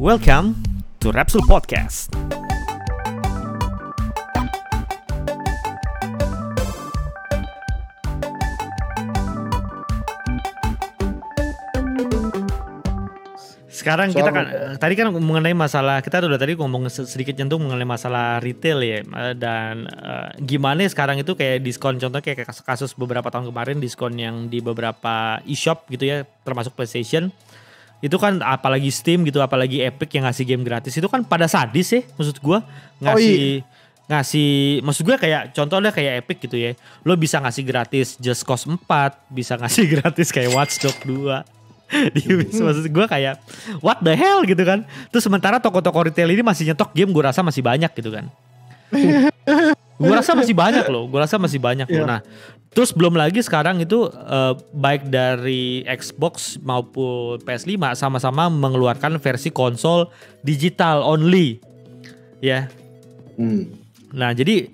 Welcome to Rapsul Podcast. Sekarang kita kan tadi kan mengenai masalah kita udah tadi ngomong sedikit nyentuh mengenai masalah retail ya eh, dan uh, gimana sekarang itu kayak diskon contohnya kayak kasus beberapa tahun kemarin diskon yang di beberapa e-shop gitu ya termasuk PlayStation itu kan apalagi Steam gitu apalagi Epic yang ngasih game gratis. Itu kan pada sadis ya maksud gua. Ngasih oh, iya. Ngasih maksud gue kayak contohnya kayak Epic gitu ya. Lo bisa ngasih gratis Just Cause 4 bisa ngasih gratis kayak Watch Dogs 2 di hmm. maksud gue kayak what the hell gitu kan. Terus sementara toko-toko retail ini masih nyetok game gue rasa masih banyak gitu kan gue rasa masih banyak loh gue rasa masih banyak yeah. loh iya. nah terus belum lagi sekarang itu uh, baik dari Xbox maupun PS5 sama-sama mengeluarkan versi konsol digital only ya hmm. nah jadi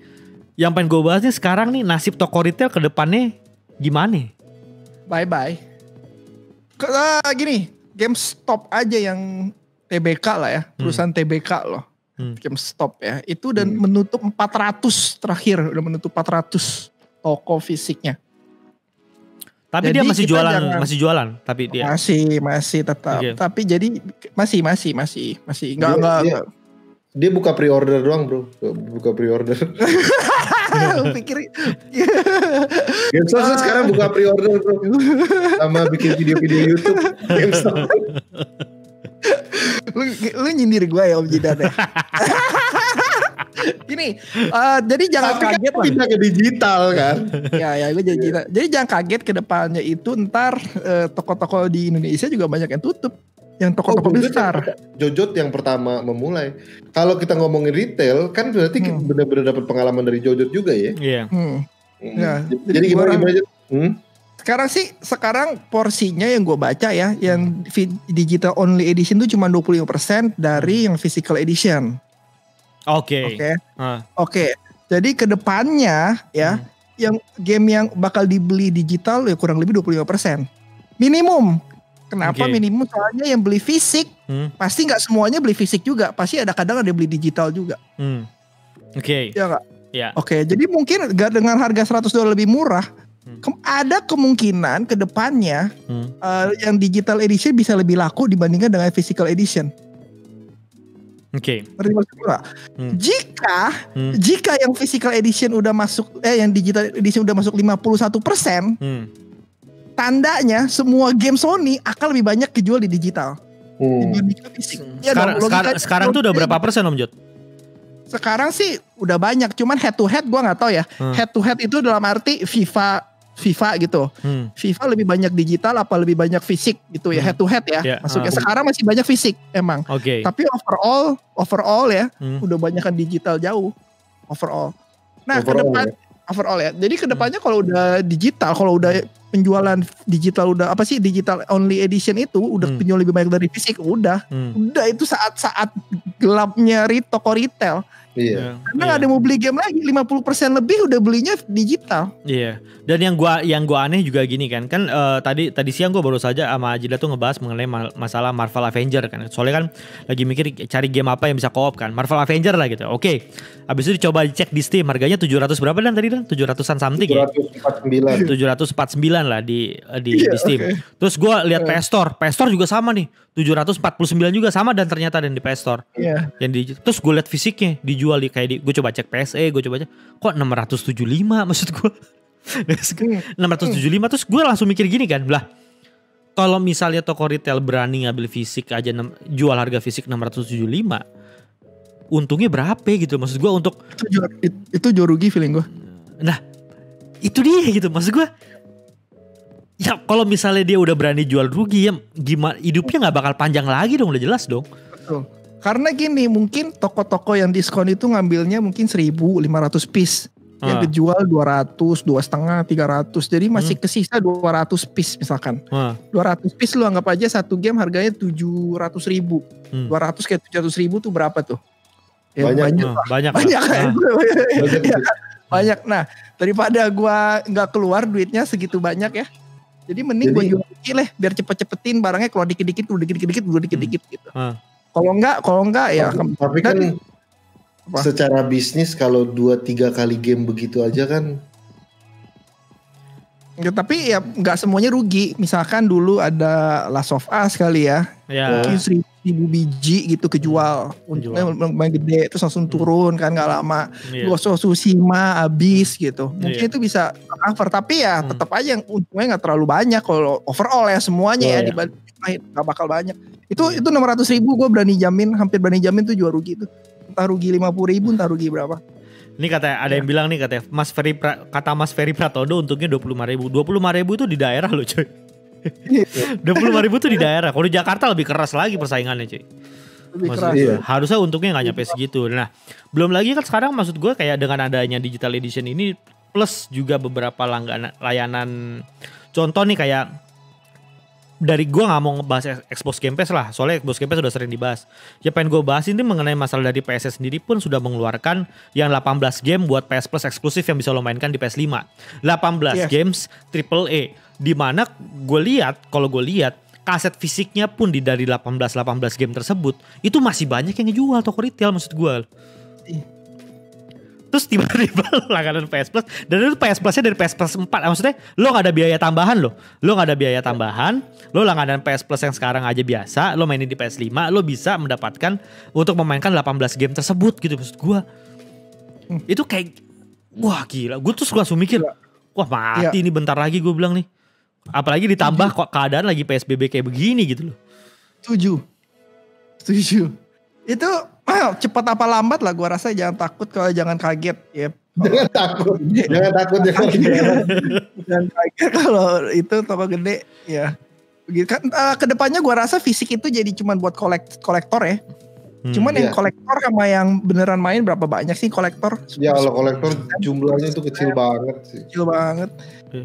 yang pengen gue bahas nih sekarang nih nasib toko retail ke depannya gimana bye bye uh, gini, GameStop aja yang TBK lah ya, hmm. perusahaan hmm. TBK loh. Hmm. GameStop ya. Itu dan hmm. menutup 400 terakhir, udah menutup 400 toko fisiknya. Tapi jadi dia masih jualan, jangan, masih jualan, tapi dia masih masih tetap. Okay. Tapi jadi masih masih masih masih enggak enggak, enggak dia buka pre-order doang bro Buka pre-order Pikir GameStop sekarang buka pre-order bro Sama bikin video-video Youtube GameStop lu, lu nyindir gue ya Om Jidan ya Gini, uh, jadi jangan Tapi kaget kan pindah ke digital kan. ya ya gue jadi Jadi jangan kaget ke depannya itu ntar uh, toko-toko di Indonesia juga banyak yang tutup yang toko-toko oh, besar. Jojot yang pertama memulai. Kalau kita ngomongin retail, kan berarti hmm. benar-benar dapat pengalaman dari Jojot juga ya. Iya. Yeah. Hmm. Hmm. Ya, jadi, jadi gimana gimana? Hmm? Sekarang sih, sekarang porsinya yang gue baca ya, yang digital only edition itu cuma 25% dari yang physical edition. Oke. Okay. Oke. Okay. Uh. Oke. Okay. Jadi ke depannya ya, hmm. yang game yang bakal dibeli digital ya kurang lebih 25%. Minimum Kenapa okay. minimum? Soalnya yang beli fisik hmm. pasti nggak semuanya beli fisik juga, pasti ada kadang ada beli digital juga. Hmm. Oke. Okay. Ya nggak? Ya. Oke, okay, jadi mungkin gak dengan harga 100 dolar lebih murah, hmm. ada kemungkinan ke depannya hmm. uh, yang digital edition bisa lebih laku dibandingkan dengan physical edition. Oke. Okay. Hmm. Jika hmm. jika yang physical edition udah masuk eh yang digital edition udah masuk 51 persen, hmm tandanya semua game Sony akan lebih banyak kejual di digital. Hmm. Ya sekarang, dong, sekarang, sekarang tuh udah berapa persen Om Jod? Sekarang sih udah banyak, cuman head to head gue nggak tahu ya. Hmm. Head to head itu dalam arti FIFA FIFA gitu. Hmm. FIFA lebih banyak digital apa lebih banyak fisik gitu ya hmm. head to head ya. Yeah. Maksudnya uh. sekarang masih banyak fisik emang. Okay. Tapi overall overall ya hmm. udah banyak kan digital jauh overall. Nah overall, ke depan ya. overall ya. Jadi ke depannya hmm. kalau udah digital, kalau udah penjualan digital udah apa sih digital only edition itu udah hmm. penjual lebih banyak dari fisik udah hmm. udah itu saat-saat gelapnya toko retail Iya. Karena iya. ada mau beli game lagi 50% lebih udah belinya digital. Iya. Dan yang gua yang gua aneh juga gini kan. Kan uh, tadi tadi siang gua baru saja sama Ajida tuh ngebahas mengenai ma masalah Marvel Avenger kan. Soalnya kan lagi mikir cari game apa yang bisa co-op kan. Marvel Avenger lah gitu. Oke. Habis itu dicoba cek di Steam harganya 700 berapa dan tadi dan 700-an something 749. ya. 749 lah di di, iya, di Steam. Okay. Terus gua lihat yeah. PS Store. PS Store juga sama nih. 749 juga sama dan ternyata ada di PS Store. Iya. Yang di terus gue lihat fisiknya dijual di kayak di gue coba cek PSE, gue coba cek kok 675 maksud gue. 675 terus gue langsung mikir gini kan, lah kalau misalnya toko retail berani ngambil fisik aja jual harga fisik 675 untungnya berapa gitu maksud gue untuk itu, itu jauh rugi feeling gue nah itu dia gitu maksud gue Ya kalau misalnya dia udah berani jual rugi ya gimana hidupnya nggak bakal panjang lagi dong udah jelas dong. Betul. Karena gini mungkin toko-toko yang diskon itu ngambilnya mungkin 1500 piece. Yang ah. kejual 200, dua setengah, 300. Jadi masih hmm. kesisa 200 piece misalkan. Ah. 200 piece lu anggap aja satu game harganya 700 ribu. Hmm. 200 kayak 700 ribu tuh berapa tuh? Ya, banyak, banyak, ah, banyak, banyak, kan? ah. banyak, ya, banyak. Nah daripada gua nggak keluar duitnya segitu banyak ya jadi mending gue jual kecil lah biar cepet-cepetin barangnya keluar dikit-dikit, keluar dikit-dikit, dikit-dikit hmm. gitu. Hmm. Kalau enggak, kalau enggak ya. Tapi, tapi kan apa? secara bisnis kalau dua tiga kali game begitu aja kan. Ya, tapi ya nggak semuanya rugi. Misalkan dulu ada Last of Us kali ya. Ya. Seribu, ribu biji gitu kejual. Untuk main gede terus langsung hmm. turun kan nggak lama. Yeah. Ghost of Tsushima habis gitu. Mungkin yeah. itu bisa cover tapi ya hmm. tetap aja yang untungnya nggak terlalu banyak kalau overall ya semuanya oh, ya yeah. dibanding nggak bakal banyak. Itu yeah. itu enam ratus ribu gue berani jamin hampir berani jamin tuh jual rugi tuh. Entah rugi lima puluh ribu entah rugi berapa. Ini kata ada yang bilang nih katanya Mas Ferry pra, kata Mas Ferry Pratodo untungnya dua puluh lima ribu. Dua puluh lima ribu itu di daerah loh cuy. Dua puluh lima ribu tuh di daerah. Kalau di Jakarta lebih keras lagi persaingannya cuy. Maksud, iya. Harusnya untungnya nggak nyampe segitu. Nah, belum lagi kan sekarang maksud gue kayak dengan adanya digital edition ini plus juga beberapa langganan layanan contoh nih kayak dari gue nggak mau ngebahas Xbox Game Pass lah, soalnya Xbox Game Pass sudah sering dibahas. Ya pengen gue bahas ini mengenai masalah dari PS sendiri pun sudah mengeluarkan yang 18 game buat PS Plus eksklusif yang bisa lo mainkan di PS5. 18 yes. games triple A. Di mana gue lihat, kalau gue lihat kaset fisiknya pun di dari 18 18 game tersebut itu masih banyak yang ngejual toko retail maksud gue. Tiba-tiba langganan PS Plus. Dan itu PS Plusnya dari PS Plus 4 maksudnya lo gak ada biaya tambahan lo lo gak ada biaya tambahan. Lo langganan PS Plus yang sekarang aja biasa. Lo mainin di PS5 lo bisa mendapatkan untuk memainkan 18 game tersebut gitu maksud gue hmm. itu kayak wah gila. Gue terus langsung mikir wah mati ya. nih bentar lagi gue bilang nih. Apalagi ditambah kok keadaan lagi PSBB kayak begini gitu loh. Setuju. Setuju. Itu cepat apa lambat lah gua rasa jangan takut kalau jangan kaget ya jangan takut jangan takut jangan jangan kaget kalau itu toko gede ya begitu kan uh, ke depannya gua rasa fisik itu jadi cuma buat kolek kolektor ya Hmm, Cuman iya. yang kolektor sama yang beneran main berapa banyak sih kolektor? Ya kalau kolektor jumlahnya itu kecil banget sih. Kecil banget.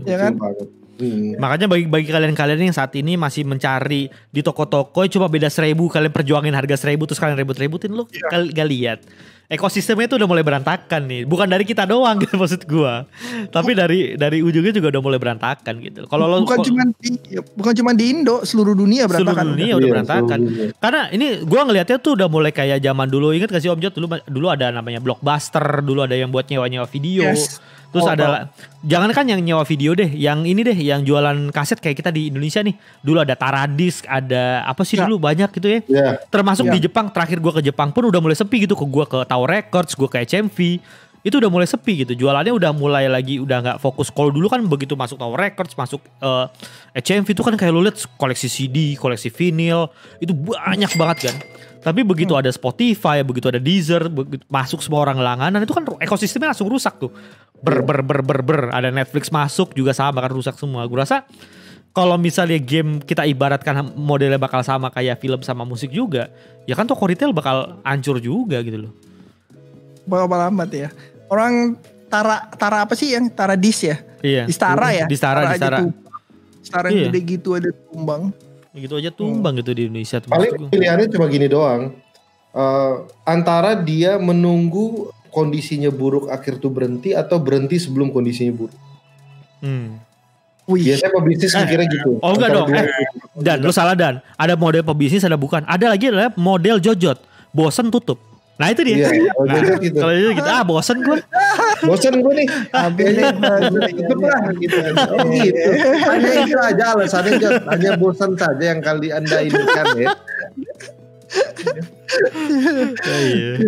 Ya kan? Banget. Hmm. Makanya bagi bagi kalian-kalian yang saat ini masih mencari di toko-toko cuma beda seribu kalian perjuangin harga seribu terus kalian ribut-ributin lo ya. kalian gak lihat ekosistemnya itu udah mulai berantakan nih bukan dari kita doang gitu maksud gua tapi dari dari ujungnya juga udah mulai berantakan gitu kalau lo bukan cuma di bukan cuma di Indo seluruh dunia berantakan seluruh dunia udah iya, berantakan karena ini gua ngelihatnya tuh udah mulai kayak zaman dulu ingat gak sih Om Jot dulu dulu ada namanya blockbuster dulu ada yang buat nyewa-nyewa video yes Terus oh, ada jangan kan yang nyewa video deh, yang ini deh, yang jualan kaset kayak kita di Indonesia nih. Dulu ada Taradis, ada apa sih ya. dulu banyak gitu ya. Yeah. Termasuk yeah. di Jepang, terakhir gua ke Jepang pun udah mulai sepi gitu. Ke gua ke Tower Records, gua ke HMV itu udah mulai sepi gitu. Jualannya udah mulai lagi udah nggak fokus. Kalau dulu kan begitu masuk Tower Records, masuk uh, eh, HMV itu kan kayak lu lihat koleksi CD, koleksi vinyl, itu banyak banget kan. Tapi begitu hmm. ada Spotify, begitu ada Deezer, begitu masuk semua orang langganan itu kan ekosistemnya langsung rusak tuh. Ber ber ber ber ber ada Netflix masuk juga sama kan rusak semua. Gue rasa kalau misalnya game kita ibaratkan modelnya bakal sama kayak film sama musik juga, ya kan toko retail bakal hancur juga gitu loh. Bakal lambat ya. Orang Tara Tara apa sih yang Tara Dis ya? Iya. Di Stara ya? Di Stara, di Stara. Stara yang iya. gede gitu ada tumbang gitu aja tumbang hmm. gitu di Indonesia. Paling pilihannya cuma gini doang. Uh, antara dia menunggu kondisinya buruk akhir tuh berhenti atau berhenti sebelum kondisinya buruk. Hmm. Wih. Biasanya pebisnis eh, kira gitu. Oh enggak dong. Eh, dan lu salah dan. Ada model pebisnis ada bukan. Ada lagi adalah model jojot. Bosen tutup. Nah itu dia. Iya, nah, gitu. Kalau itu gitu, ah bosen gue. bosen gue nih. Habis itu lah gitu. Oh gitu. Hanya itu aja alasannya hanya bosan saja yang kali anda ini kan ya. iya.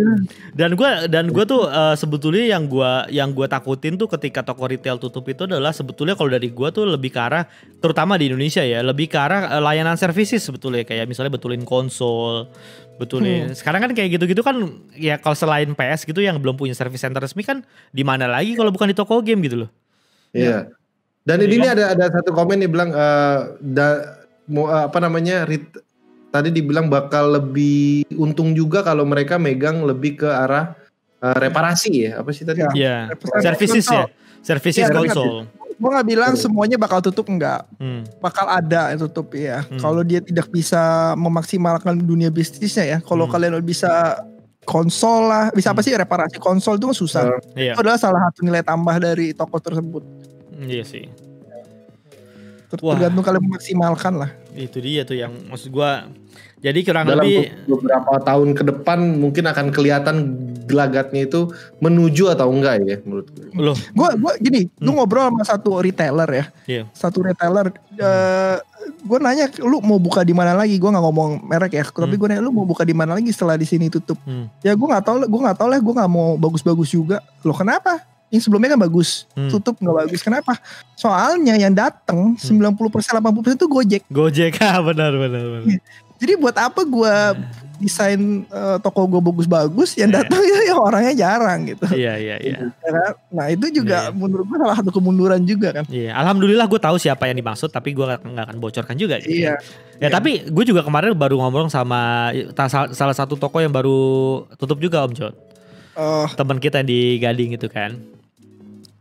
Dan gue dan gue tuh uh, sebetulnya yang gue yang gue takutin tuh ketika toko retail tutup itu adalah sebetulnya kalau dari gue tuh lebih ke arah terutama di Indonesia ya lebih ke arah uh, layanan services sebetulnya kayak misalnya betulin konsol, betulin. Hmm. Sekarang kan kayak gitu-gitu kan ya kalau selain PS gitu yang belum punya service center resmi kan di mana lagi kalau bukan di toko game gitu loh. Iya. Dan ini, ini ada ada satu komen nih bilang uh, da, mau uh, apa namanya rit, tadi dibilang bakal lebih untung juga kalau mereka megang lebih ke arah uh, reparasi ya apa sih tadi? Iya. Yeah. Services ya. Services ya, konsol. Gue gak bilang semuanya bakal tutup enggak. Hmm. Bakal ada yang tutup ya. Hmm. Kalau dia tidak bisa memaksimalkan dunia bisnisnya ya. Kalau hmm. kalian bisa konsol lah, bisa apa hmm. sih reparasi konsol itu kan susah. Uh, iya. Itu adalah salah satu nilai tambah dari toko tersebut. Iya sih. Tergantung kalian memaksimalkan lah. Itu dia tuh yang maksud gue Jadi kurang Dalam lebih beberapa tahun ke depan mungkin akan kelihatan gelagatnya itu menuju atau enggak ya menurut gue. loh. Gue gua gini, lu Hmm. ngobrol sama satu retailer ya. Iya. Satu retailer eh gue nanya lu mau buka di mana lagi? Gue nggak ngomong merek ya. Tapi Hmm. gue nanya lu mau buka di mana lagi setelah di sini tutup? Hmm. Ya gue nggak tahu, gue nggak tahu lah. Gue nggak mau bagus-bagus juga. Loh kenapa? Yang sebelumnya kan bagus, Hmm. tutup nggak bagus. Kenapa? Soalnya yang datang 90% 80% itu Gojek. Gojek ah benar benar benar. Jadi buat apa gue desain eh, toko gue bagus-bagus, yang Iya. datang ya yang orangnya jarang gitu. Iya iya iya. Ya kan? Nah itu juga Iya. menurut gue salah satu kemunduran juga kan. Iya, alhamdulillah gue tahu siapa yang dimaksud, tapi gue nggak akan bocorkan juga. gitu. Iya. Ya Iya. tapi gue juga kemarin baru ngomong sama salah satu toko yang baru tutup juga Om Jod. Oh, Teman kita di Gading itu kan.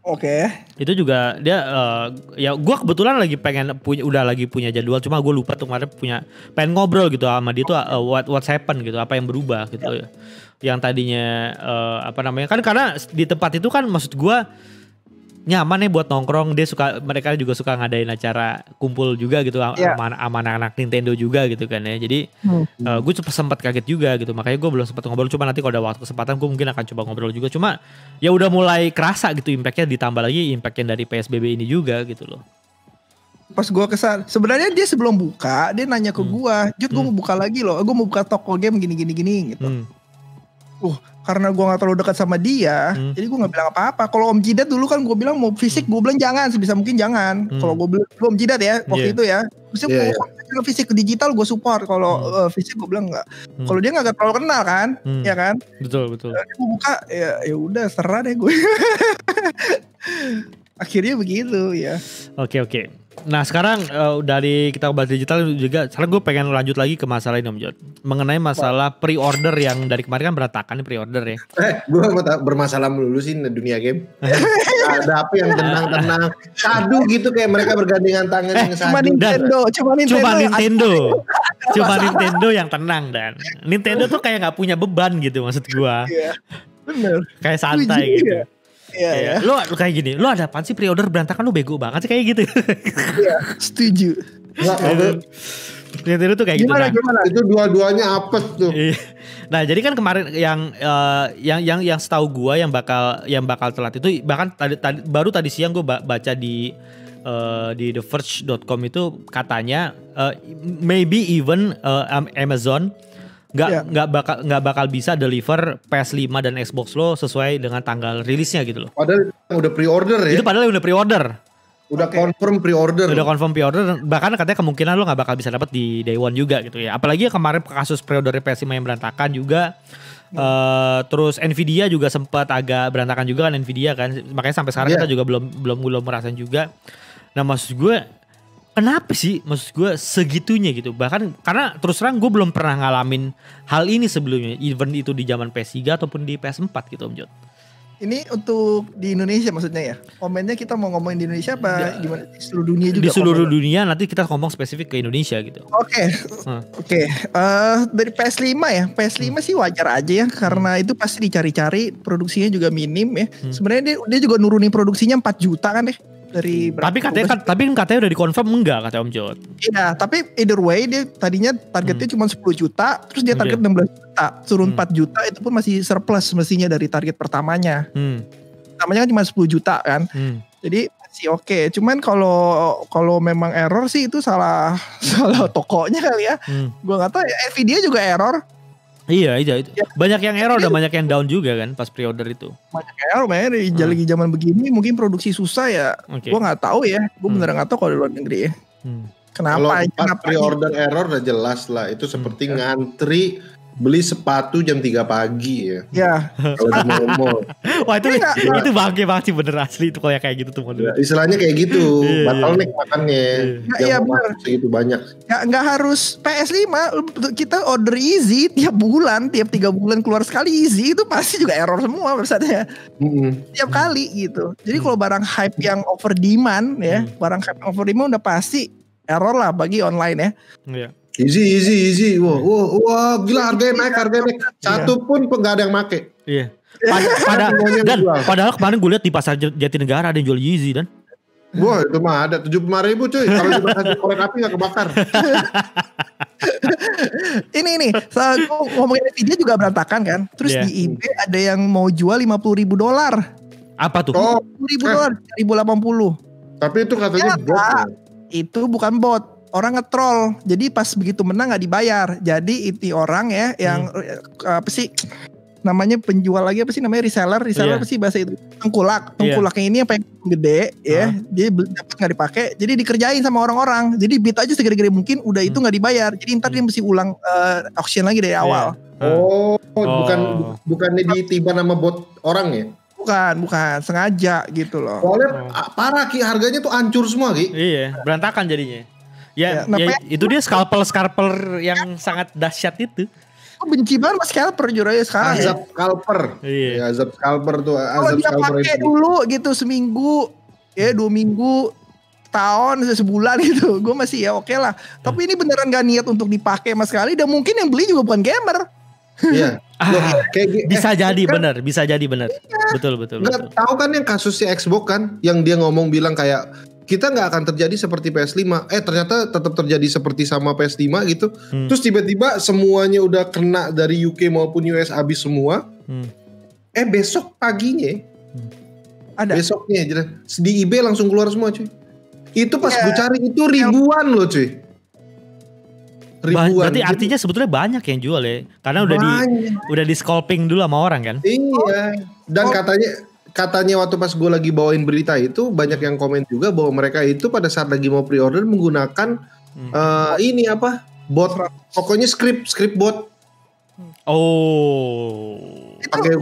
Oke. Itu juga dia eh, ya gue kebetulan lagi pengen punya udah lagi punya jadwal cuma gue lupa tuh kemarin punya pengen ngobrol gitu sama dia tuh eh, what what's happen gitu, apa yang berubah gitu. Yang tadinya eh, apa namanya? Kan karena di tempat itu kan maksud gue nyaman ya buat nongkrong dia suka mereka juga suka ngadain acara kumpul juga gitu Iya. sama, sama anak-anak Nintendo juga gitu kan ya jadi Hmm. gue cepet sempat kaget juga gitu makanya gue belum sempat ngobrol cuma nanti kalau ada waktu kesempatan gue mungkin akan coba ngobrol juga cuma ya udah mulai kerasa gitu impactnya ditambah lagi impactnya dari PSBB ini juga gitu loh Pas gue ke sana, sebenarnya dia sebelum buka, dia nanya ke Hmm. gue, Jut gue Hmm. mau buka lagi loh, gue mau buka toko game gini gini gini gitu. hmm. Karena gue nggak terlalu dekat sama dia, Hmm. jadi gue nggak bilang apa-apa. Kalau Om Jidat dulu kan gue bilang mau fisik, gue bilang jangan, sebisa mungkin jangan. Hmm. Kalau gue bilang gua Om Jidat ya waktu Iya. itu ya, Maksudnya Iya, mau kalau fisik ke digital gue support, kalau eh, fisik gue bilang enggak. Hmm. Kalau dia nggak terlalu kenal kan, Hmm. ya kan? betul betul Dia mau buka ya ya udah serah deh gue. Akhirnya begitu ya. oke oke nah sekarang eh, dari kita bahas digital juga sekarang gue pengen lanjut lagi ke masalah ini Om Jod mengenai masalah pre-order yang dari kemarin kan berantakan nih pre-order ya Eh, gue bermasalah melulu sih di dunia game. Ada apa yang tenang-tenang, kadu gitu kayak mereka bergandengan tangan Eh, yang Cuma sadu. Nintendo, cuma Nintendo. Cuma yang Nintendo, cuma Nintendo yang tenang dan Nintendo tuh kayak nggak punya beban gitu maksud gua, Iya. Bener. kayak santai gitu. iya. Iya, Kayak, ya. Lu, lu kayak gini, lu ada apaan sih pre-order berantakan lu bego banget sih kayak gitu. Iya, setuju. Nggak, maksud- Nintendo tuh kayak Gimana gitu. gimana? itu dua-duanya apes tuh. Iya. Nah jadi kan kemarin yang eh, yang yang yang setahu gua yang bakal yang bakal telat itu bahkan tadi, tadi baru tadi siang gua ba- baca di eh, di theverge.com itu katanya eh, maybe even eh, Am- Amazon nggak Iya. nggak bakal nggak bakal bisa deliver PS5 dan Xbox lo sesuai dengan tanggal rilisnya gitu loh. Padahal udah pre-order ya. Itu padahal udah pre-order, udah Oke. confirm pre-order. udah confirm pre-order bahkan katanya kemungkinan lo nggak bakal bisa dapat di day one juga gitu ya. Apalagi kemarin kasus pre-order PS5 yang berantakan juga eh terus Nvidia juga sempat agak berantakan juga kan Nvidia kan makanya sampai sekarang Iya. kita juga belum belum belum merasain juga nah maksud gue kenapa sih maksud gue segitunya gitu bahkan karena terus terang gue belum pernah ngalamin hal ini sebelumnya even itu di zaman PS3 ataupun di PS4 gitu Om Jod Ini untuk di Indonesia maksudnya ya? Komennya kita mau ngomongin di Indonesia apa Di- gimana? Di seluruh dunia juga? di seluruh komen? dunia nanti kita ngomong spesifik ke Indonesia gitu Oke, Hmm. oke. Eh, dari PS5 ya, PS5 sih wajar aja ya, karena itu pasti dicari-cari, produksinya juga minim ya. Hmm. Sebenarnya dia, dia juga nurunin produksinya 4 juta kan deh dari berapa? tapi katanya kan tapi kan katanya udah dikonfirm enggak kata Om Jod Iya, tapi either way dia tadinya targetnya cuma 10 juta, terus dia target 16 juta, turun Hmm. 4 juta itu pun masih surplus mestinya dari target pertamanya. hmm. Namanya kan cuma 10 juta kan. Hmm. Jadi masih oke. Cuman kalau kalau memang error sih itu salah salah tokonya kali ya. Hmm. Gua nggak tahu ya. Nvidia juga error. Iya, iya itu. Ya. Banyak yang error dan banyak yang down juga kan pas pre-order itu. Banyak error di Hmm. lagi zaman begini mungkin produksi susah ya. Oke. Gua nggak tahu ya. Gue Hmm. beneran nggak tahu kalau di luar negeri ya. Hmm. Kalau Kenapa? Kenapa? pre-order error udah jelas lah. Itu seperti ngantri beli sepatu jam 3 pagi ya. Ya, Kalau di. Wah itu Enggak, enggak. itu bangke banget sih bener asli itu kalau yang kayak gitu tuh model. Ya, istilahnya kayak gitu. Iya, Bottleneck makannya. Iya. Iya, bener. masuk segitu banyak. nggak nggak harus PS5. Kita order easy tiap bulan, tiap tiga bulan keluar sekali easy itu pasti juga error semua websitenya. Mm-mm. tiap kali gitu. Jadi kalau barang hype yang over demand ya, Hmm. barang hype yang over demand udah pasti error lah bagi online ya. Iya. Easy, easy, easy. Wah, wah, wah, gila harganya naik, harganya naik. Satu pun nggak ada yang make. Iya. Pada, pada Semuanya dan padahal kemarin gue lihat di pasar Jatinegara ada yang jual Yeezy dan Wah, itu mah ada 75 ribu cuy. Kalau dibakar korek api nggak kebakar. ini nih, so, ngomongin Nvidia juga berantakan kan. Terus Yeah. di eBay ada yang mau jual 50 ribu dolar. Apa tuh? Oh, 50 ribu Eh. dolar, 1080. tapi itu katanya Ya, bot. Itu bukan bot. Orang nge-troll. Jadi pas begitu menang nggak dibayar. Jadi itu orang ya yang Hmm. eh, apa sih namanya penjual lagi apa sih namanya reseller reseller Iya. apa sih bahasa itu tengkulak Iya. tengkulaknya ini yang pengen gede ya dia beli- dapat nggak dipakai jadi dikerjain sama orang-orang jadi bid aja segede-gede mungkin udah itu Hmm. nggak dibayar jadi ntar dia mesti ulang eh, auction lagi dari awal Oh, Oh. bukan bukannya ditiba nama bot orang ya? bukan bukan sengaja gitu loh Soalnya Oh. ah, parah Ki, harganya tuh hancur semua Ki. Iya, berantakan jadinya. Ya, Ya, ya itu dia scalpel-scalpel yang sangat dahsyat itu. Aku benci banget mas scalper jujur aja sekarang ya. Azab scalper. Iya. Ya, azab scalper tuh, kalau azab dia scalper pakai dulu gitu seminggu ya dua minggu tahun sebulan gitu gue masih ya oke lah tapi ini beneran gak niat untuk dipakai sama sekali dan mungkin yang beli juga bukan gamer Iya. Loh, Ah, kayak bisa eh, jadi kan bener, bisa jadi bener. Betul, betul, Nggak betul. tahu kan yang kasus si Xbox kan, yang dia ngomong bilang kayak kita nggak akan terjadi seperti PS5. Eh ternyata tetap terjadi seperti sama PS5 gitu. Hmm. Terus tiba-tiba semuanya udah kena dari UK maupun US habis semua. Hmm. Eh besok paginya, ada besoknya aja di eBay langsung keluar semua cuy. Itu pas Iya. gue cari itu ribuan loh cuy. Ba- Ribuan. Berarti Jadi artinya sebetulnya banyak yang jual ya. Karena udah di banyak. udah di scalping dulu sama orang kan. Iya. Dan Oh. katanya katanya waktu pas gue lagi bawain berita itu banyak yang komen juga bahwa mereka itu pada saat lagi mau pre-order menggunakan Hmm. eh, ini apa bot pokoknya script script bot. Oh. pakai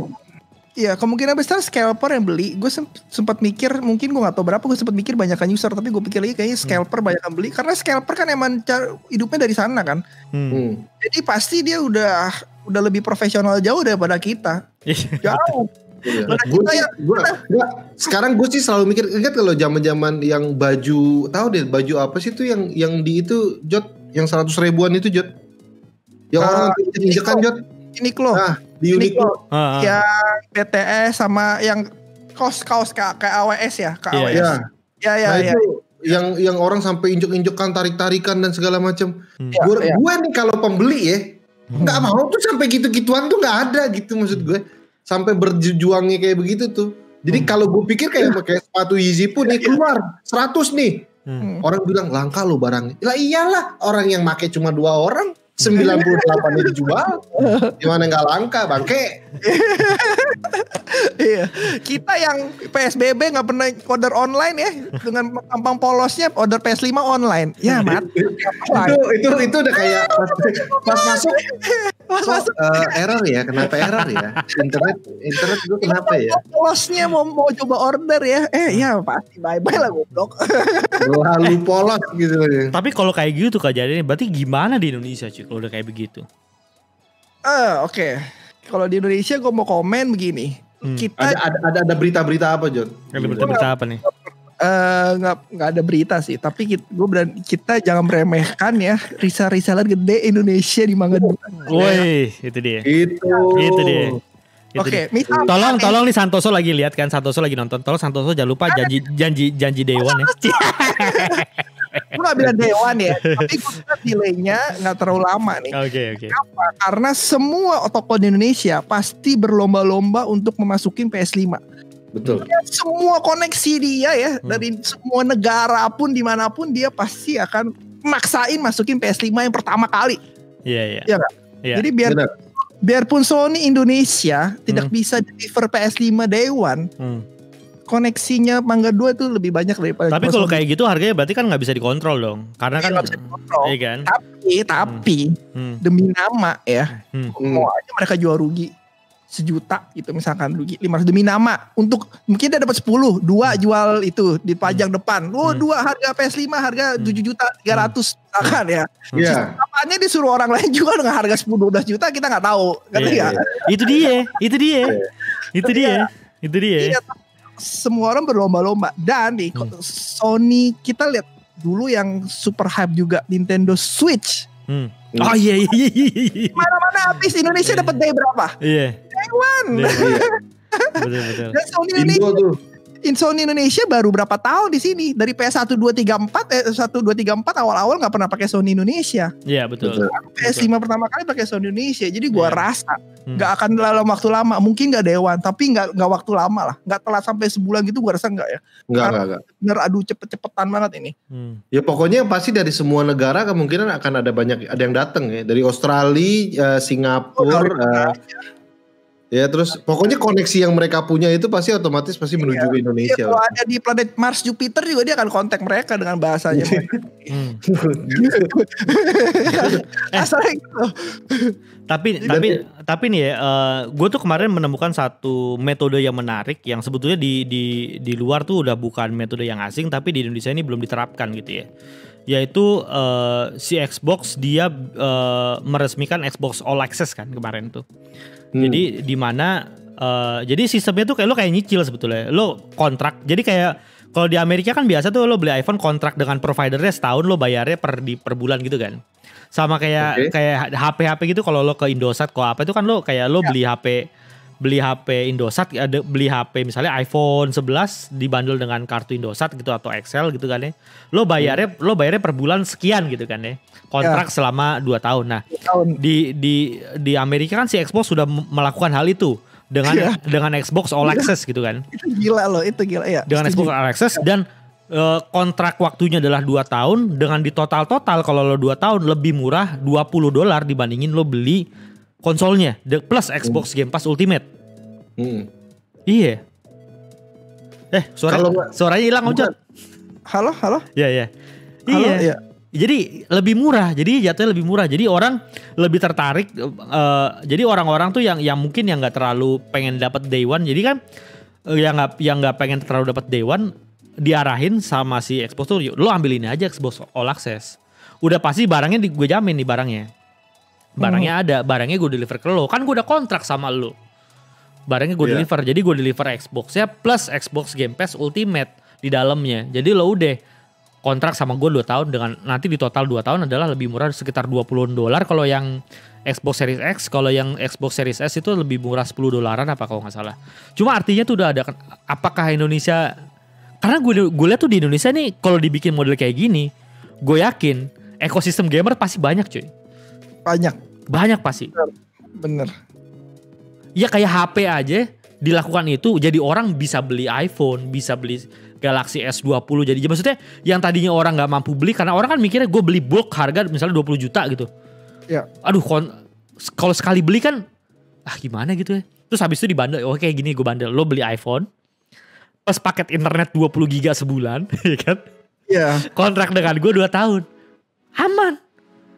Iya kemungkinan besar scalper yang beli. Gue sempat mikir mungkin gue gak tahu berapa gue sempat mikir banyakkan user. Tapi gue pikir lagi kayaknya scalper banyakkan beli. Karena scalper kan emang cara hidupnya dari sana kan. Hmm. hmm. jadi pasti dia udah udah lebih profesional jauh daripada kita. Jauh Iya. Gue gua, enggak, sekarang gue sih selalu mikir ingat kalau zaman-zaman yang baju tahu deh baju apa sih tuh yang yang di itu jot? Yang seratus ribuan itu jot? Yang Ah, orang injekan jot? Ini loh nah di Uniqlo. Ah, ah. yang BTS sama yang kaos kaos kayak kayak AWS ya kayak Iya, AWS ya ya ya nah ya. itu yang yang orang sampai injek-injekan tarik-tarikan dan segala macam. Hmm. Ya, gue ya. gue nih kalau pembeli ya nggak mau tuh sampai gitu-gituan tuh nggak ada gitu maksud gue sampai berjuangnya kayak begitu tuh. Jadi kalau gue pikir kayak pakai sepatu Yeezy pun nih keluar 100 nih. Hmm. orang bilang langka lo barangnya lah iyalah orang yang make cuma dua orang 98 nya dijual. Gimana nggak langka bangke? Iya. Kita yang PSBB nggak pernah order online ya dengan gampang polosnya order PS5 online. Ya mati. itu itu itu udah kayak pas, pas masuk kok eh, error ya kenapa error ya internet internet gue kenapa ya Polosnya mau mau coba order ya. Eh ya pasti bye bye lah goblok. lalu polos gitu ya. Tapi kalau kayak gitu kejadiannya berarti gimana di Indonesia cuy kalau udah kayak begitu? Eh oke. Kalau di Indonesia gue mau komen begini. Hmm. Kita ada ada ada, ada berita-berita apa John Ada berita-berita apa nih? Eh, nggak nggak ada berita sih. Tapi kita, gue berani, kita jangan meremehkan ya reseller gede Indonesia di Mangga Dua. Woi, itu dia. itu Itu dia. Itu Oke, misalnya Tolong, tolong nih Santoso lagi lihat kan Santoso lagi nonton. Tolong Santoso jangan lupa janji janji janji Dewan ya. gue gak bilang dewan ya, tapi gue bilang delaynya nggak terlalu lama nih. Oke oke. Kenapa? Karena semua toko di Indonesia pasti berlomba-lomba untuk memasukin PS5. Betul Semua koneksi dia ya Hmm. dari semua negara pun di mana pun dia pasti akan maksain masukin PS5 yang pertama kali. Iya iya. Iya nggak? Iya. Jadi biar benar biarpun Sony Indonesia tidak Hmm. bisa deliver PS5 Day One, Hmm. koneksinya Mangga 2 itu lebih banyak daripada Tapi kalau kayak gitu harganya berarti kan nggak bisa dikontrol dong. Karena Iya, kan bisa dikontrol. Iya kan? tapi tapi Hmm. demi nama ya Hmm. mau aja mereka jual rugi sejuta gitu misalkan rugi 500 demi nama untuk mungkin dia dapat 10 dua jual itu dipajang depan oh Hmm. dua harga PS5 harga Hmm. 7 juta 300 misalkan ya Iya. apanya disuruh orang lain jual dengan harga 10 12 juta kita nggak tahu ngerti Iya, nggak? Itu dia, itu dia. Itu dia. Itu dia. Iya, semua orang berlomba-lomba dan nih Hmm. Sony kita lihat dulu yang super hype juga Nintendo Switch Hmm. Oh iya iya iya. iya. mana-mana habis Indonesia dapat day berapa Iya. Day one Iya, iya. Betul betul. dan Sony Indo Indonesia tuh Sony Indonesia baru berapa tahun di sini dari PS1 2 3 4 eh 1 2 3 4 awal-awal nggak pernah pakai Sony Indonesia. Iya betul. betul. PS5 betul. pertama kali pakai Sony Indonesia. Jadi gua ya. rasa hmm. nggak hmm. akan dalam waktu lama. Mungkin nggak dewan, tapi nggak nggak waktu lama lah. Nggak telat sampai sebulan gitu gua rasa nggak ya. Nggak nggak nggak. Bener aduh cepet-cepetan banget ini. Hmm. Ya pokoknya pasti dari semua negara kemungkinan akan ada banyak ada yang datang ya. Dari Australia, uh, Singapura, oh, uh, Ya terus pokoknya koneksi yang mereka punya itu pasti otomatis pasti menuju iya. ke Indonesia. Iya, kalau ada di planet Mars Jupiter juga dia akan kontak mereka dengan bahasanya. hmm. eh, gitu. Tapi tapi tapi nih ya, uh, eh, gue tuh kemarin menemukan satu metode yang menarik yang sebetulnya di di di luar tuh udah bukan metode yang asing tapi di Indonesia ini belum diterapkan gitu ya yaitu uh, si Xbox dia uh, meresmikan Xbox All Access kan kemarin tuh. Hmm. Jadi di mana uh, jadi sistemnya tuh kayak lo kayak nyicil sebetulnya. Lo kontrak. Jadi kayak kalau di Amerika kan biasa tuh lo beli iPhone kontrak dengan providernya setahun lo bayarnya per di per bulan gitu kan. Sama kayak okay. kayak HP HP gitu kalau lo ke Indosat kok apa itu kan lo kayak lo ya. beli HP beli HP Indosat ada beli HP misalnya iPhone 11 dibandel dengan kartu Indosat gitu atau Excel gitu kan ya. Lo bayarnya hmm. lo bayarnya per bulan sekian gitu kan ya kontrak ya. selama 2 tahun. Nah, tahun. di di di Amerika kan si Xbox sudah melakukan hal itu dengan ya. dengan Xbox All iya. Access gitu kan. Itu gila loh, itu gila ya. Dengan Xbox All Access ya. dan uh, kontrak waktunya adalah 2 tahun dengan di total-total kalau lo 2 tahun lebih murah 20 dolar dibandingin lo beli konsolnya plus Xbox hmm. Game Pass Ultimate. Hmm. Iya. Eh, suara suaranya hilang Ojot. Halo, halo. Iya, iya. Iya. iya jadi lebih murah jadi jatuhnya lebih murah jadi orang lebih tertarik uh, jadi orang-orang tuh yang yang mungkin yang nggak terlalu pengen dapat day one jadi kan uh, yang nggak yang nggak pengen terlalu dapat day one diarahin sama si Xbox tuh lo ambil ini aja Xbox All Access udah pasti barangnya di, gue jamin nih barangnya barangnya hmm. ada barangnya gue deliver ke lo. Kan gue udah kontrak sama lo. Barangnya gue yeah. deliver jadi gue deliver Xbox ya plus Xbox Game Pass Ultimate di dalamnya. Jadi lo udah kontrak sama gue 2 tahun dengan nanti di total 2 tahun adalah lebih murah sekitar 20 dolar. Kalau yang Xbox Series X kalau yang Xbox Series S itu lebih murah 10 dolaran apa kalau nggak salah. Cuma artinya tuh udah ada apakah Indonesia karena gue gue lihat tuh di Indonesia nih kalau dibikin model kayak gini gue yakin ekosistem gamer pasti banyak cuy banyak banyak pasti bener ya kayak HP aja dilakukan itu jadi orang bisa beli iPhone bisa beli Galaxy S20 jadi maksudnya yang tadinya orang nggak mampu beli karena orang kan mikirnya gue beli bulk harga misalnya 20 juta gitu. Ya. Aduh kalau sekali beli kan ah gimana gitu ya. Terus habis itu dibandel, oke gini gue bandel. Lo beli iPhone, pas paket internet 20 giga sebulan, ya kan? Iya. Kontrak dengan gue 2 tahun. Aman.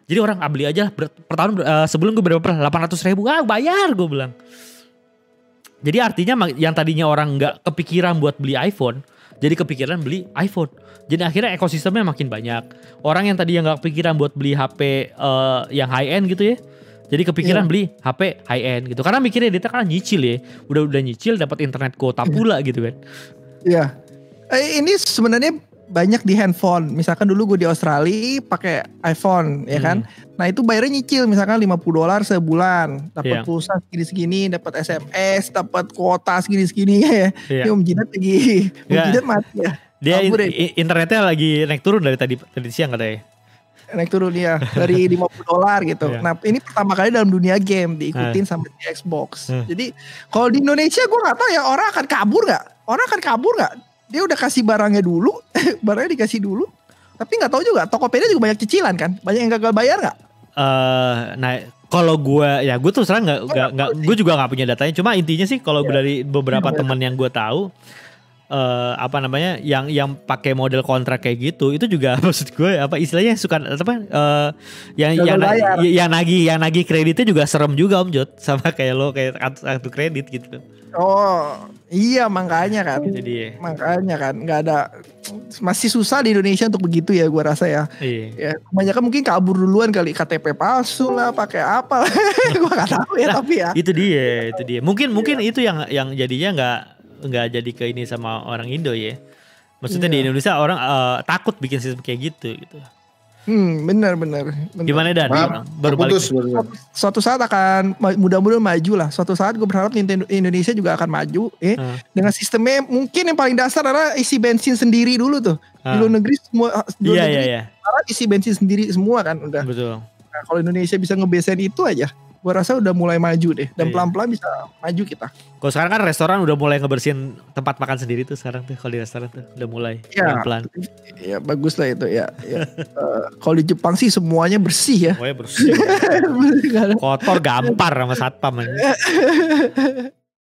Jadi orang ah, beli aja per, per tahun uh, sebelum gue berapa? 800 ribu. Ah bayar gue bilang. Jadi artinya yang tadinya orang nggak kepikiran buat beli iPhone, jadi kepikiran beli iPhone. Jadi akhirnya ekosistemnya makin banyak. Orang yang tadi yang nggak kepikiran buat beli HP uh, eh, yang high end gitu ya. Jadi kepikiran yeah. beli HP high end gitu. Karena mikirnya dia kan nyicil ya. Udah udah nyicil dapat internet kuota pula gitu kan. Iya. Yeah. Eh, ini sebenarnya banyak di handphone. Misalkan dulu gue di Australia pakai iPhone, ya kan. Hmm. Nah itu bayarnya nyicil, misalkan 50 dolar sebulan, dapat yeah. pulsa segini-segini, dapat SMS, dapat kuota segini-segini ya. Yeah. Om Jidat lagi, Om yeah. Jidat mati ya. Dia in, internetnya lagi naik turun dari tadi tadi siang katanya. Naik turun ya dari 50 dolar gitu. Yeah. Nah ini pertama kali dalam dunia game diikutin uh. sama di Xbox. Uh. Jadi kalau di Indonesia gue nggak tahu ya orang akan kabur nggak? Orang akan kabur nggak? Dia udah kasih barangnya dulu, barangnya dikasih dulu. Tapi nggak tahu juga, Tokopedia juga banyak cicilan kan? Banyak yang gagal bayar nggak? Uh, nah kalau gue ya gue tuh serang nggak nggak nggak gue juga nggak punya datanya cuma intinya sih kalau yeah. dari beberapa yeah. teman yang gue tahu uh, apa namanya yang yang pakai model kontrak kayak gitu itu juga maksud gue apa istilahnya suka apa uh, yang yang, yang yang nagih yang nagih kreditnya juga serem juga om Jod sama kayak lo kayak kartu kredit gitu Oh iya makanya kan. Jadi makanya kan nggak ada masih susah di Indonesia untuk begitu ya gue rasa ya. Iya. Ya, kebanyakan mungkin kabur duluan kali KTP palsu lah pakai apa gue nggak tahu ya nah, tapi ya. Itu dia itu dia. Mungkin mungkin iya. itu yang yang jadinya nggak nggak jadi ke ini sama orang Indo ya. Maksudnya iya. di Indonesia orang uh, takut bikin sistem kayak gitu gitu. Hmm, benar benar. Gimana dan? Maaf, baru putus. Balik. Suatu saat akan mudah-mudahan maju lah. Suatu saat gue berharap Nintendo Indonesia juga akan maju. Eh, hmm. dengan sistemnya mungkin yang paling dasar adalah isi bensin sendiri dulu tuh. Hmm. Di luar negeri semua. Di luar iya, negeri, iya, iya. isi bensin sendiri semua kan udah. Betul. Nah, kalau Indonesia bisa ngebesain itu aja, gue rasa udah mulai maju deh dan iya. pelan-pelan bisa maju kita. Kalau sekarang kan restoran udah mulai ngebersihin tempat makan sendiri tuh sekarang tuh kalau di restoran tuh udah mulai ya, pelan-pelan. Ya bagus lah itu ya. ya. uh, kalau di Jepang sih semuanya bersih ya. Semuanya bersih. Kotor gampar sama satpam